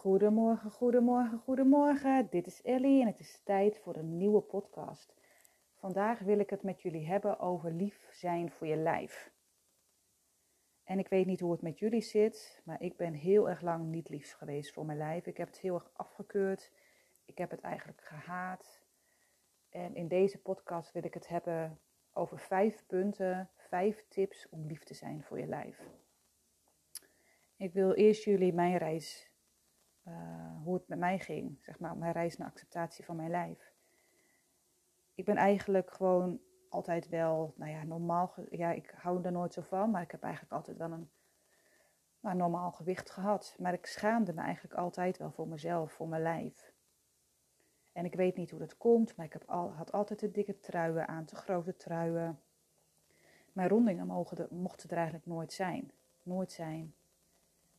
Goedemorgen, goedemorgen, goedemorgen. Dit is Ellie en het is tijd voor een nieuwe podcast. Vandaag wil ik het met jullie hebben over lief zijn voor je lijf. En ik weet niet hoe het met jullie zit, maar ik ben heel erg lang niet liefs geweest voor mijn lijf. Ik heb het heel erg afgekeurd. Ik heb het eigenlijk gehaat. En in deze podcast wil ik het hebben over vijf punten, vijf tips om lief te zijn voor je lijf. Ik wil eerst jullie mijn reis uh, hoe het met mij ging, zeg maar, mijn reis naar acceptatie van mijn lijf. Ik ben eigenlijk gewoon altijd wel, nou ja, normaal, ja, ik hou er nooit zo van, maar ik heb eigenlijk altijd wel een nou, normaal gewicht gehad. Maar ik schaamde me eigenlijk altijd wel voor mezelf, voor mijn lijf. En ik weet niet hoe dat komt, maar ik heb al, had altijd te dikke truien aan, te grote truien. Mijn rondingen mogen mochten er eigenlijk nooit zijn. Nooit zijn.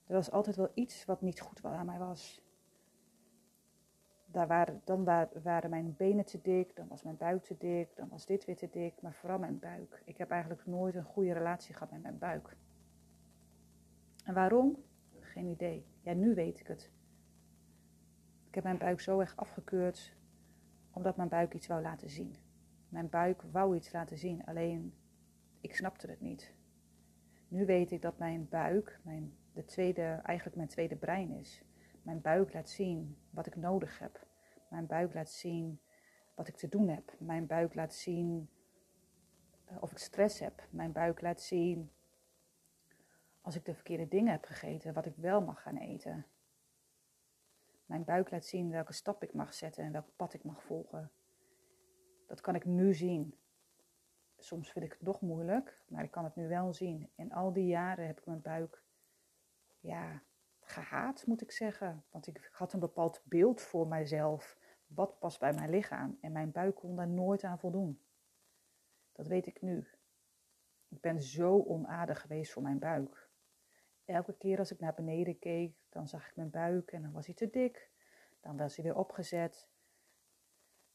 Er was altijd wel iets wat niet goed aan mij was. Daar waren, dan waren mijn benen te dik, dan was mijn buik te dik, dan was dit weer te dik, maar vooral mijn buik. Ik heb eigenlijk nooit een goede relatie gehad met mijn buik. En waarom? Geen idee. Ja, nu weet ik het. Ik heb mijn buik zo erg afgekeurd omdat mijn buik iets wou laten zien. Mijn buik wou iets laten zien, alleen ik snapte het niet. Nu weet ik dat mijn buik, mijn de tweede, eigenlijk mijn tweede brein is. Mijn buik laat zien wat ik nodig heb. Mijn buik laat zien wat ik te doen heb. Mijn buik laat zien eh, of ik stress heb. Mijn buik laat zien als ik de verkeerde dingen heb gegeten, wat ik wel mag gaan eten. Mijn buik laat zien welke stap ik mag zetten en welk pad ik mag volgen. Dat kan ik nu zien. Soms vind ik het nog moeilijk, maar ik kan het nu wel zien. In al die jaren heb ik mijn buik ja, gehaat, moet ik zeggen. Want ik had een bepaald beeld voor mijzelf. Wat past bij mijn lichaam? En mijn buik kon daar nooit aan voldoen. Dat weet ik nu. Ik ben zo onaardig geweest voor mijn buik. Elke keer als ik naar beneden keek, dan zag ik mijn buik en dan was hij te dik. Dan was hij weer opgezet.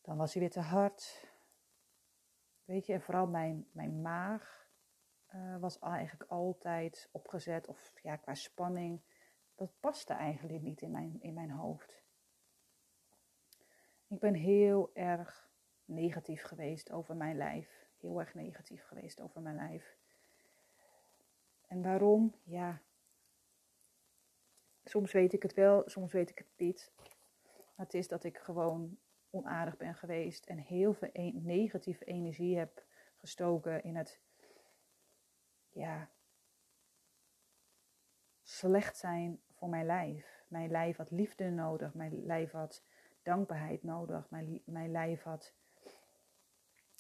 Dan was hij weer te hard. Weet je, en vooral mijn, mijn maag uh, was eigenlijk altijd opgezet. Of ja, qua spanning. Dat paste eigenlijk niet in mijn, in mijn hoofd. Ik ben heel erg negatief geweest over mijn lijf. Heel erg negatief geweest over mijn lijf. En waarom? Ja. Soms weet ik het wel, soms weet ik het niet. Het is dat ik gewoon onaardig ben geweest en heel veel e-, negatieve energie heb gestoken in het ja, slecht zijn voor mijn lijf. Mijn lijf had liefde nodig, mijn lijf had dankbaarheid nodig, mijn, mijn lijf had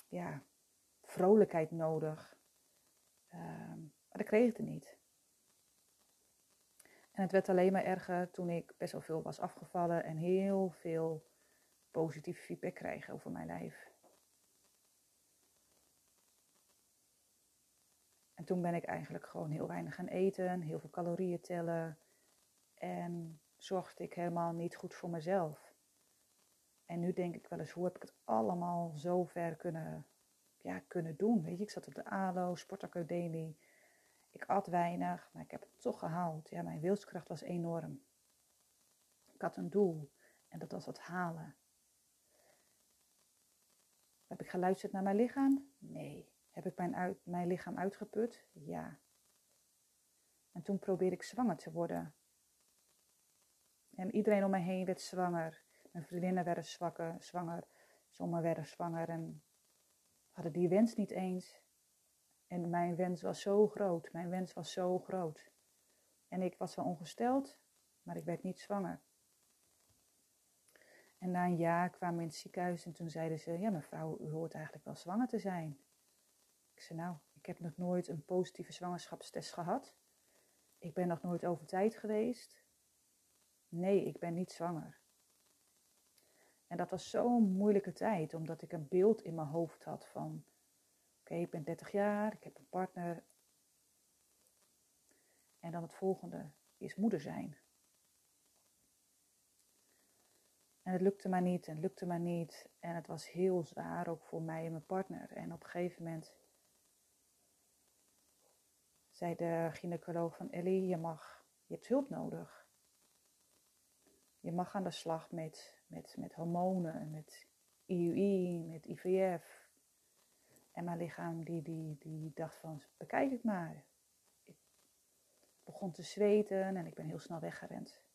ja, vrolijkheid nodig. Um, maar dat kreeg ik er niet. En het werd alleen maar erger toen ik best wel veel was afgevallen en heel veel positieve feedback kreeg over mijn lijf. En toen ben ik eigenlijk gewoon heel weinig gaan eten, heel veel calorieën tellen. En zorgde ik helemaal niet goed voor mezelf. En nu denk ik wel eens, hoe heb ik het allemaal zo ver kunnen, ja, kunnen doen? Weet je, ik zat op de ALO, sportacademie. Ik at weinig, maar ik heb het toch gehaald. Ja, mijn wilskracht was enorm. Ik had een doel en dat was het halen. Heb ik geluisterd naar mijn lichaam? Nee. Heb ik mijn, mijn lichaam uitgeput? Ja. En toen probeerde ik zwanger te worden. En iedereen om me heen werd zwanger. Mijn vriendinnen werden zwanger. Sommigen werden zwanger en hadden die wens niet eens. En mijn wens was zo groot. Mijn wens was zo groot. En ik was wel ongesteld, maar ik werd niet zwanger. En na een jaar kwamen we in het ziekenhuis en toen zeiden ze: Ja, mevrouw, u hoort eigenlijk wel zwanger te zijn. Ik zei, nou, ik heb nog nooit een positieve zwangerschapstest gehad. Ik ben nog nooit over tijd geweest. Nee, ik ben niet zwanger. En dat was zo'n moeilijke tijd, omdat ik een beeld in mijn hoofd had van, oké, ik ben 30 jaar, ik heb een partner. En dan het volgende is moeder zijn. En het lukte maar niet en het lukte maar niet. En het was heel zwaar ook voor mij en mijn partner. En op een gegeven moment zei de gynaecoloog van Ellie, je mag, je hebt hulp nodig. Je mag aan de slag met, met, met hormonen, met IUI, met IVF. En mijn lichaam die, die, die dacht van, bekijk het maar. Ik begon te zweten en ik ben heel snel weggerend.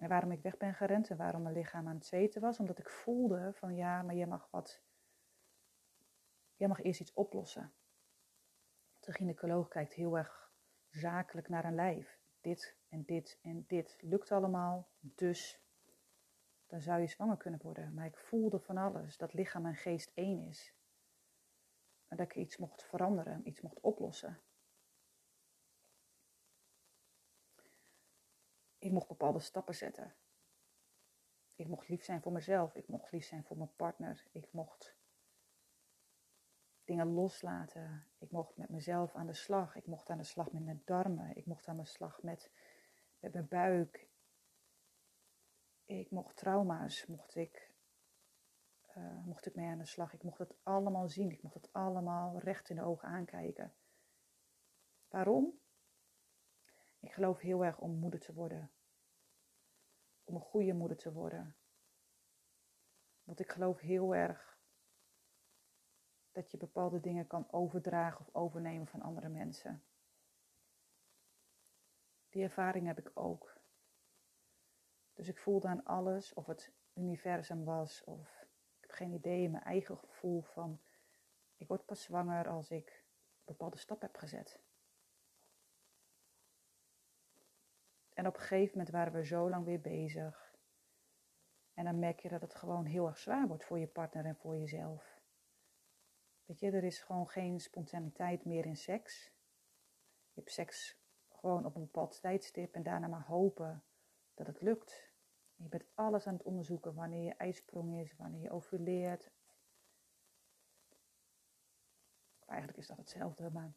En waarom ik weg ben gerend en waarom mijn lichaam aan het zweten was, omdat ik voelde van ja, maar je mag wat, jij mag eerst iets oplossen. De gynaecoloog kijkt heel erg zakelijk naar een lijf. Dit en dit en dit lukt allemaal, dus dan zou je zwanger kunnen worden. Maar ik voelde van alles dat lichaam en geest één is. En dat ik iets mocht veranderen, iets mocht oplossen. Ik mocht bepaalde stappen zetten. Ik mocht lief zijn voor mezelf. Ik mocht lief zijn voor mijn partner. Ik mocht dingen loslaten. Ik mocht met mezelf aan de slag. Ik mocht aan de slag met mijn darmen. Ik mocht aan de slag met, mijn buik. Ik mocht trauma's, mocht ik, uh, mocht ik mee aan de slag. Ik mocht het allemaal zien. Ik mocht het allemaal recht in de ogen aankijken. Waarom? Ik geloof heel erg om moeder te worden. Om een goede moeder te worden. Want ik geloof heel erg dat je bepaalde dingen kan overdragen of overnemen van andere mensen. Die ervaring heb ik ook. Dus ik voelde aan alles, of het universum was, of ik heb geen idee, mijn eigen gevoel van, ik word pas zwanger als ik een bepaalde stap heb gezet. En op een gegeven moment waren we zo lang weer bezig. En dan merk je dat het gewoon heel erg zwaar wordt voor je partner en voor jezelf. Weet je, er is gewoon geen spontaniteit meer in seks. Je hebt seks gewoon op een bepaald tijdstip en daarna maar hopen dat het lukt. Je bent alles aan het onderzoeken wanneer je ijsprong is, wanneer je ovuleert. Eigenlijk is dat hetzelfde, maar.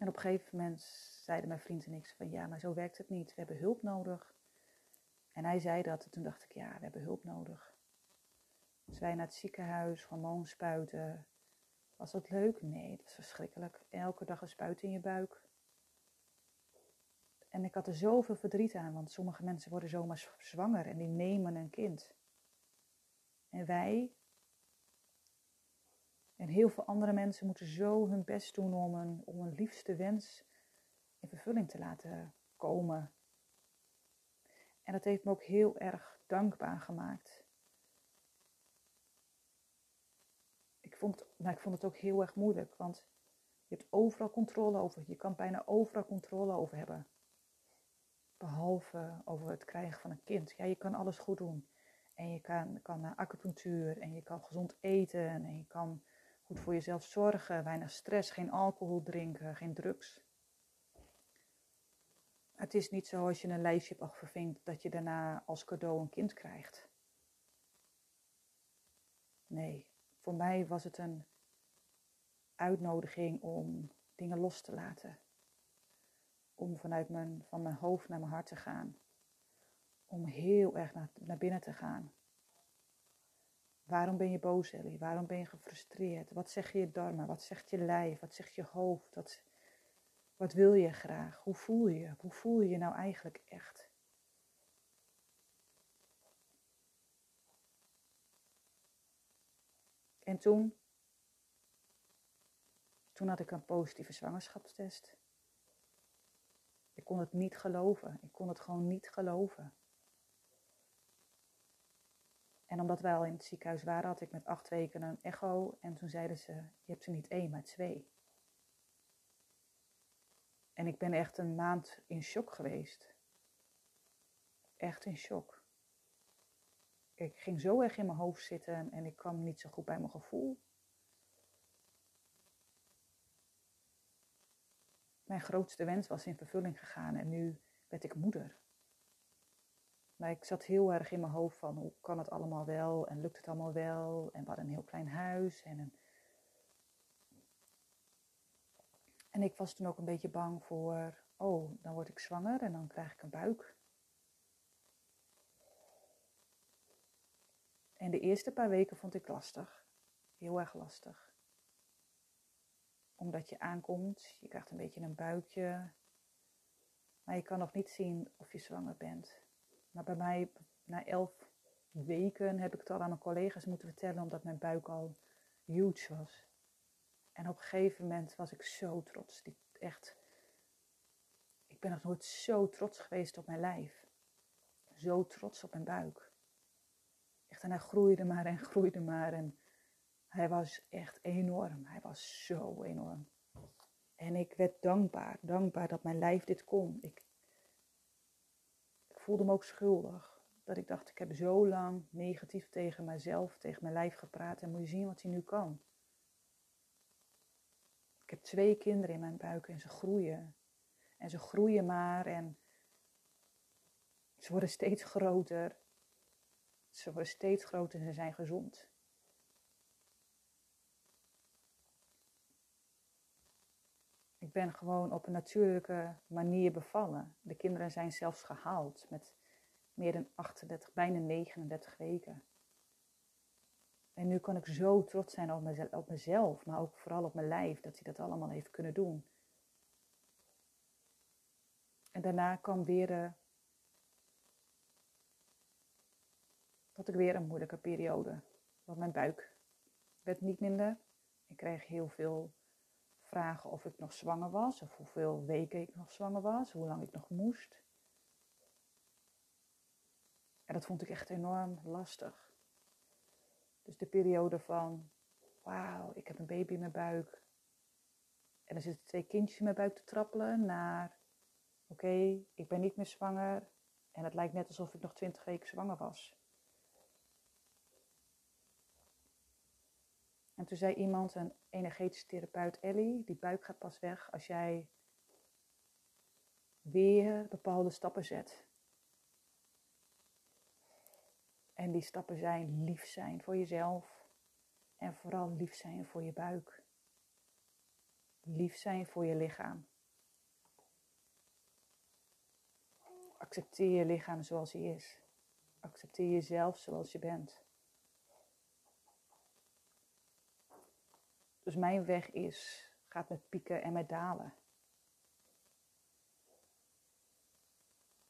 En op een gegeven moment zeiden mijn vriend en ik van ja, maar zo werkt het niet. We hebben hulp nodig. En hij zei dat en toen dacht ik ja, we hebben hulp nodig. Dus wij naar het ziekenhuis, hormoonspuiten. Was dat leuk? Nee, dat was verschrikkelijk. Elke dag een spuit in je buik. En ik had er zoveel verdriet aan, want sommige mensen worden zomaar zwanger en die nemen een kind. En wij en heel veel andere mensen moeten zo hun best doen om een, liefste wens in vervulling te laten komen. En dat heeft me ook heel erg dankbaar gemaakt. Ik vond, maar ik vond het ook heel erg moeilijk, want je hebt overal controle over. Je kan bijna overal controle over hebben. Behalve over het krijgen van een kind. Ja, je kan alles goed doen. En je kan, kan naar acupunctuur en je kan gezond eten en je kan goed voor jezelf zorgen, weinig stress, geen alcohol drinken, geen drugs. Het is niet zo als je een lijstje hebt afgevinkt dat je daarna als cadeau een kind krijgt. Nee, voor mij was het een uitnodiging om dingen los te laten. Om vanuit mijn, van mijn hoofd naar mijn hart te gaan. Om heel erg naar, naar binnen te gaan. Waarom ben je boos, Ellie? Waarom ben je gefrustreerd? Wat zeg je darmen? Wat zegt je lijf? Wat zegt je hoofd? Wat, wat wil je graag? Hoe voel je je? Hoe voel je je nou eigenlijk echt? En toen, toen had ik een positieve zwangerschapstest. Ik kon het niet geloven. Ik kon het gewoon niet geloven. En omdat wij al in het ziekenhuis waren, had ik met acht weken een echo. En toen zeiden ze, je hebt er niet één, maar twee. En ik ben echt een maand in shock geweest. Echt in shock. Ik ging zo erg in mijn hoofd zitten en ik kwam niet zo goed bij mijn gevoel. Mijn grootste wens was in vervulling gegaan en nu werd ik moeder. Maar ik zat heel erg in mijn hoofd van hoe kan het allemaal wel en lukt het allemaal wel. En hadden een heel klein huis en een... En ik was toen ook een beetje bang voor, oh, dan word ik zwanger en dan krijg ik een buik. En de eerste paar weken vond ik lastig. Heel erg lastig. Omdat je aankomt, je krijgt een beetje een buikje. Maar je kan nog niet zien of je zwanger bent. Maar bij mij, na elf weken, heb ik het al aan mijn collega's moeten vertellen, omdat mijn buik al huge was. En op een gegeven moment was ik zo trots. Echt, ik ben nog nooit zo trots geweest op mijn lijf. Zo trots op mijn buik. Echt, en hij groeide maar en groeide maar. En hij was echt enorm. Hij was zo enorm. En ik werd dankbaar. Dankbaar dat mijn lijf dit kon. Ik voelde me ook schuldig. Dat ik dacht, ik heb zo lang negatief tegen mijzelf, tegen mijn lijf gepraat. En moet je zien wat hij nu kan. Ik heb twee kinderen in mijn buik en ze groeien. En ze groeien maar en ze worden steeds groter. Ze worden steeds groter en ze zijn gezond. Ik ben gewoon op een natuurlijke manier bevallen. De kinderen zijn zelfs gehaald met meer dan 38, bijna 39 weken. En nu kan ik zo trots zijn op mezelf, maar ook vooral op mijn lijf, dat hij dat allemaal heeft kunnen doen. En daarna kwam weer uh, had ik weer een moeilijke periode. Want mijn buik werd niet minder. Ik kreeg heel veel vragen of ik nog zwanger was, of hoeveel weken ik nog zwanger was, hoe lang ik nog moest. En dat vond ik echt enorm lastig. Dus de periode van, wauw, ik heb een baby in mijn buik. En er zitten twee kindjes in mijn buik te trappelen, naar, oké, ik ben niet meer zwanger. En het lijkt net alsof ik nog twintig weken zwanger was. En toen zei iemand, een energetische therapeut Ellie, die buik gaat pas weg als jij weer bepaalde stappen zet. En die stappen zijn lief zijn voor jezelf en vooral lief zijn voor je buik. Lief zijn voor je lichaam. Accepteer je lichaam zoals hij is. Accepteer jezelf zoals je bent. Dus mijn weg is, gaat met pieken en met dalen.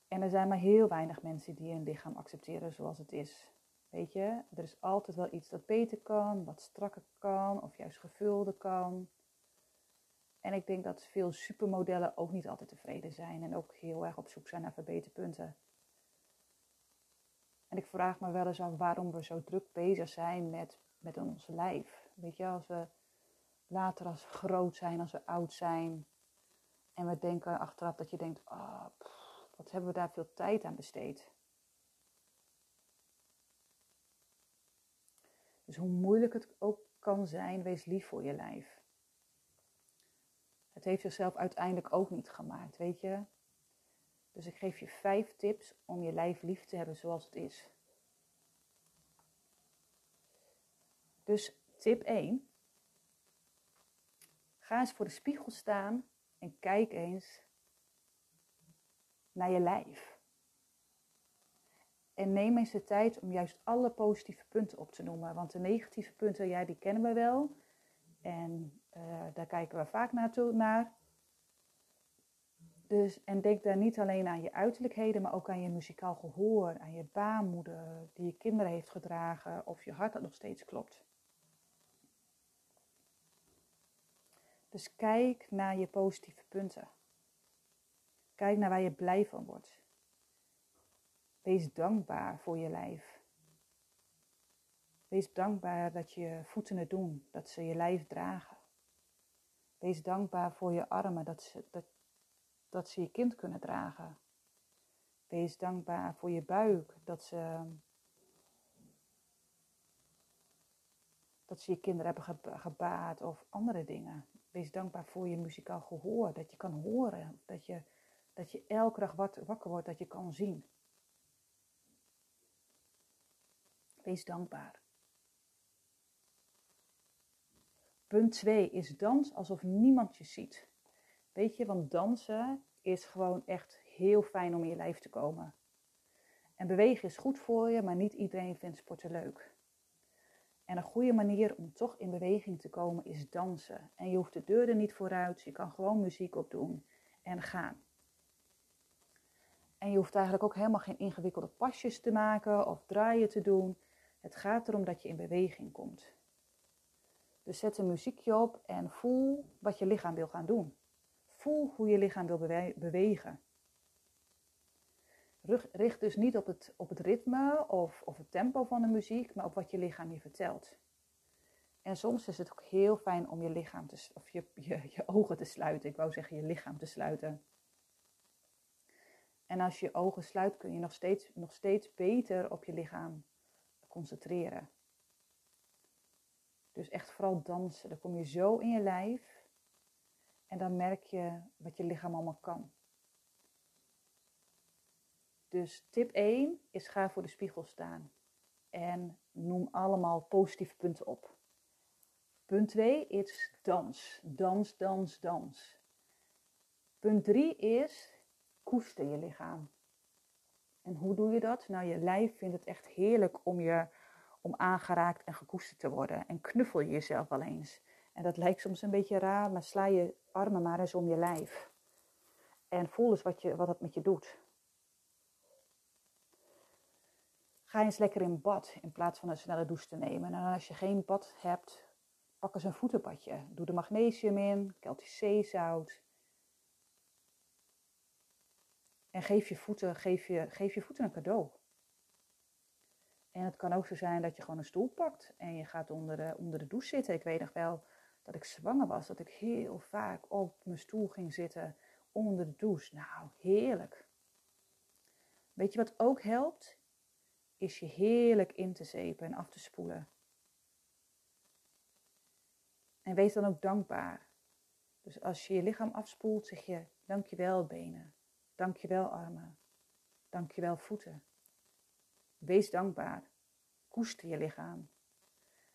En er zijn maar heel weinig mensen die hun lichaam accepteren zoals het is. Weet je, er is altijd wel iets dat beter kan, wat strakker kan of juist gevulder kan. En ik denk dat veel supermodellen ook niet altijd tevreden zijn en ook heel erg op zoek zijn naar verbeterpunten. En ik vraag me wel eens af waarom we zo druk bezig zijn met, met ons lijf. Weet je, als we later als we groot zijn, als we oud zijn. En we denken achteraf dat je denkt, oh, wat hebben we daar veel tijd aan besteed. Dus hoe moeilijk het ook kan zijn, wees lief voor je lijf. Het heeft zichzelf uiteindelijk ook niet gemaakt, weet je. Dus ik geef je vijf tips om je lijf lief te hebben zoals het is. Dus tip 1. Ga eens voor de spiegel staan en kijk eens naar je lijf. En neem eens de tijd om juist alle positieve punten op te noemen. Want de negatieve punten, ja, die kennen we wel. En uh, daar kijken we vaak naartoe, naar. Dus, en denk daar niet alleen aan je uiterlijkheden, maar ook aan je muzikaal gehoor, aan je baarmoeder die je kinderen heeft gedragen, of je hart dat nog steeds klopt. Dus kijk naar je positieve punten. Kijk naar waar je blij van wordt. Wees dankbaar voor je lijf. Wees dankbaar dat je voeten het doen, dat ze je lijf dragen. Wees dankbaar voor je armen, dat ze, dat, dat ze je kind kunnen dragen. Wees dankbaar voor je buik, dat ze, dat ze je kinderen hebben gebaat of andere dingen. Wees dankbaar voor je muzikaal gehoor, dat je kan horen, dat je, dat je elke dag wakker wordt, dat je kan zien. Wees dankbaar. Punt 2 is dans alsof niemand je ziet. Weet je, want dansen is gewoon echt heel fijn om in je lijf te komen. En bewegen is goed voor je, maar niet iedereen vindt sporten leuk. En een goede manier om toch in beweging te komen is dansen. En je hoeft de deuren niet vooruit, je kan gewoon muziek opdoen en gaan. En je hoeft eigenlijk ook helemaal geen ingewikkelde pasjes te maken of draaien te doen. Het gaat erom dat je in beweging komt. Dus zet een muziekje op en voel wat je lichaam wil gaan doen. Voel hoe je lichaam wil bewegen. Richt dus niet op het, op het ritme of, of het tempo van de muziek, maar op wat je lichaam je vertelt. En soms is het ook heel fijn om je lichaam te, of je, je, je ogen te sluiten. Ik wou zeggen je lichaam te sluiten. En als je je ogen sluit, kun je nog steeds, nog steeds beter op je lichaam concentreren. Dus echt vooral dansen. Dan kom je zo in je lijf en dan merk je wat je lichaam allemaal kan. Dus tip 1 is ga voor de spiegel staan en noem allemaal positieve punten op. Punt 2 is dans. Dans, dans, dans. Punt 3 is koester je lichaam. En hoe doe je dat? Nou, je lijf vindt het echt heerlijk om, je, om aangeraakt en gekoesterd te worden. En knuffel je jezelf wel eens. En dat lijkt soms een beetje raar, maar sla je armen maar eens om je lijf. En voel eens wat, je, wat het met je doet. Ga eens lekker in bad in plaats van een snelle douche te nemen. En als je geen bad hebt, pak eens een voetenbadje. Doe er magnesium in, Keltisch zeezout. En geef je voeten, geef je, geef je voeten een cadeau. En het kan ook zo zijn dat je gewoon een stoel pakt en je gaat onder de, onder de douche zitten. Ik weet nog wel dat ik zwanger was, dat ik heel vaak op mijn stoel ging zitten onder de douche. Nou, heerlijk. Weet je wat ook helpt? Is je heerlijk in te zeepen en af te spoelen. En wees dan ook dankbaar. Dus als je je lichaam afspoelt, zeg je dankjewel benen. Dankjewel armen. Dankjewel voeten. Wees dankbaar. Koester je lichaam.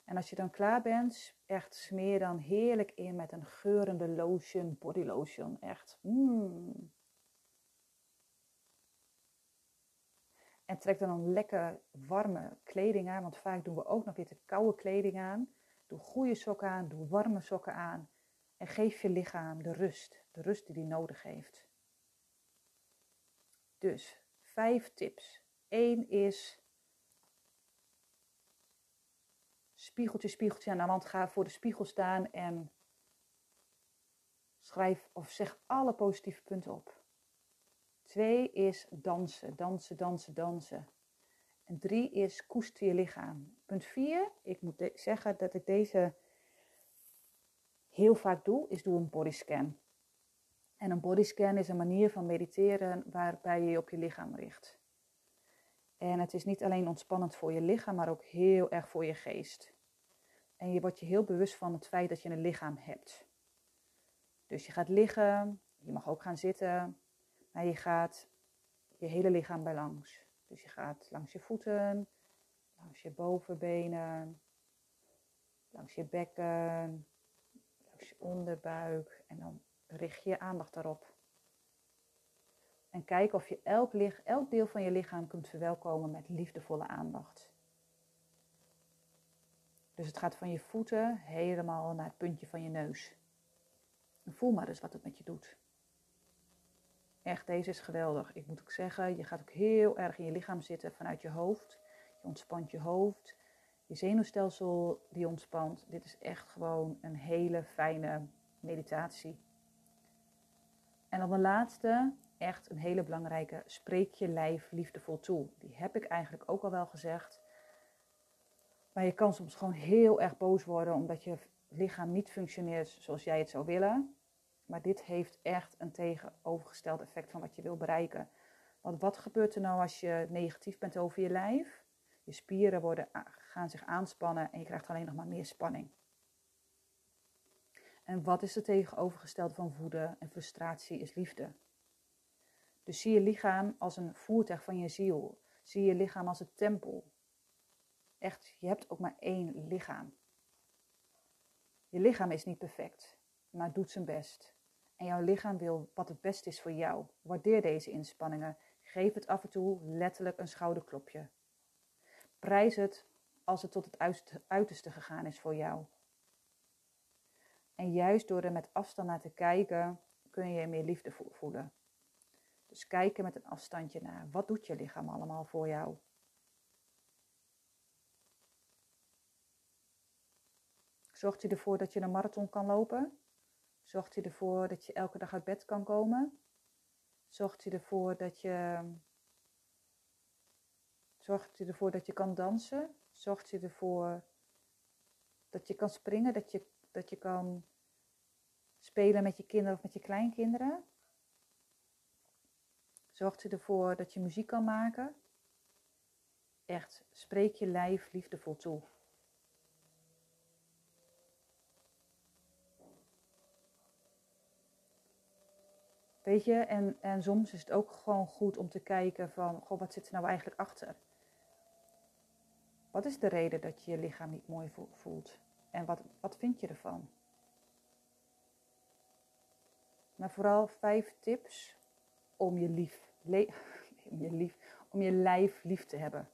En als je dan klaar bent, echt smeer dan heerlijk in met een geurende lotion, body lotion. Echt. Mm. En trek dan een lekker warme kleding aan, want vaak doen we ook nog weer te koude kleding aan. Doe goede sokken aan, doe warme sokken aan. En geef je lichaam de rust, de rust die hij nodig heeft. Dus vijf tips. Eén is spiegeltje, spiegeltje aan de wand. Ga voor de spiegel staan en schrijf of zeg alle positieve punten op. Twee is dansen, dansen, dansen, dansen. En drie is koester je lichaam. Punt vier, ik moet zeggen dat ik deze heel vaak doe, is doe een bodyscan. En een bodyscan is een manier van mediteren waarbij je je op je lichaam richt. En het is niet alleen ontspannend voor je lichaam, maar ook heel erg voor je geest. En je wordt je heel bewust van het feit dat je een lichaam hebt. Dus je gaat liggen, je mag ook gaan zitten, maar je gaat je hele lichaam bij langs. Dus je gaat langs je voeten, langs je bovenbenen, langs je bekken, langs je onderbuik en dan richt je je aandacht daarop. En kijk of je elk, elk deel van je lichaam kunt verwelkomen met liefdevolle aandacht. Dus het gaat van je voeten helemaal naar het puntje van je neus. Voel maar eens wat het met je doet. Echt, deze is geweldig. Ik moet ook zeggen, je gaat ook heel erg in je lichaam zitten vanuit je hoofd. Je ontspant je hoofd. Je zenuwstelsel die ontspant. Dit is echt gewoon een hele fijne meditatie. En dan de laatste, echt een hele belangrijke, spreek je lijf liefdevol toe. Die heb ik eigenlijk ook al wel gezegd. Maar je kan soms gewoon heel erg boos worden omdat je lichaam niet functioneert zoals jij het zou willen. Maar dit heeft echt een tegenovergesteld effect van wat je wil bereiken. Want wat gebeurt er nou als je negatief bent over je lijf? Je spieren worden, gaan zich aanspannen en je krijgt alleen nog maar meer spanning. En wat is het tegenovergestelde van woede en frustratie is liefde. Dus zie je lichaam als een voertuig van je ziel. Zie je lichaam als een tempel. Echt, je hebt ook maar één lichaam. Je lichaam is niet perfect, maar doet zijn best. En jouw lichaam wil wat het beste is voor jou. Waardeer deze inspanningen. Geef het af en toe letterlijk een schouderklopje. Prijs het als het tot het uiterste gegaan is voor jou. En juist door er met afstand naar te kijken, kun je je meer liefde voelen. Dus kijken met een afstandje naar. Wat doet je lichaam allemaal voor jou? Zorgt hij ervoor dat je een marathon kan lopen? Zorgt hij ervoor dat je elke dag uit bed kan komen? Zorgt hij ervoor dat je. Zorgt hij ervoor dat je kan dansen? Zorgt hij ervoor dat je kan springen? Dat je, dat je kan spelen met je kinderen of met je kleinkinderen? Zorgt hij ervoor dat je muziek kan maken? Echt, spreek je lijf liefdevol toe. Weet je, en, en soms is het ook gewoon goed om te kijken van, goh, wat zit er nou eigenlijk achter? Wat is de reden dat je je lichaam niet mooi voelt? En wat, wat vind je ervan? Maar vooral vijf tips om je lief, om je lief, om je lijf lief te hebben.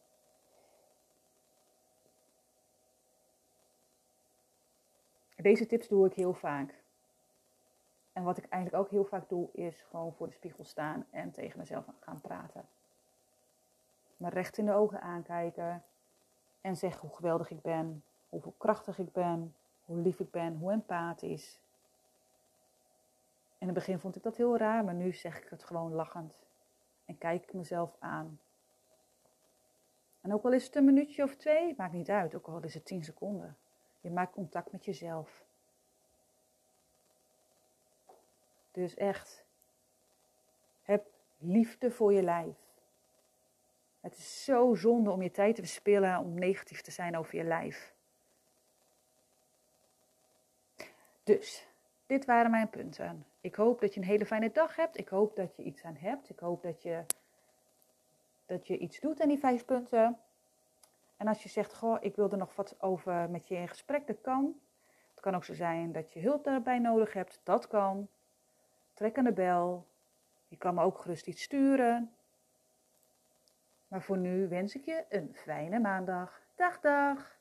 Deze tips doe ik heel vaak. En wat ik eigenlijk ook heel vaak doe, is gewoon voor de spiegel staan en tegen mezelf gaan praten. Me recht in de ogen aankijken en zeggen hoe geweldig ik ben, hoeveel krachtig ik ben, hoe lief ik ben, hoe empathisch. In het begin vond ik dat heel raar, maar nu zeg ik het gewoon lachend en kijk ik mezelf aan. En ook al is het een minuutje of twee, maakt niet uit, ook al is het tien seconden. Je maakt contact met jezelf. Dus echt, heb liefde voor je lijf. Het is zo zonde om je tijd te verspillen om negatief te zijn over je lijf. Dus, dit waren mijn punten. Ik hoop dat je een hele fijne dag hebt. Ik hoop dat je iets aan hebt. Ik hoop dat je, dat je iets doet aan die vijf punten. En als je zegt, goh, ik wil er nog wat over met je in gesprek, dat kan. Het kan ook zo zijn dat je hulp daarbij nodig hebt. Dat kan. Trek aan de bel. Je kan me ook gerust iets sturen. Maar voor nu wens ik je een fijne maandag. Dag, dag!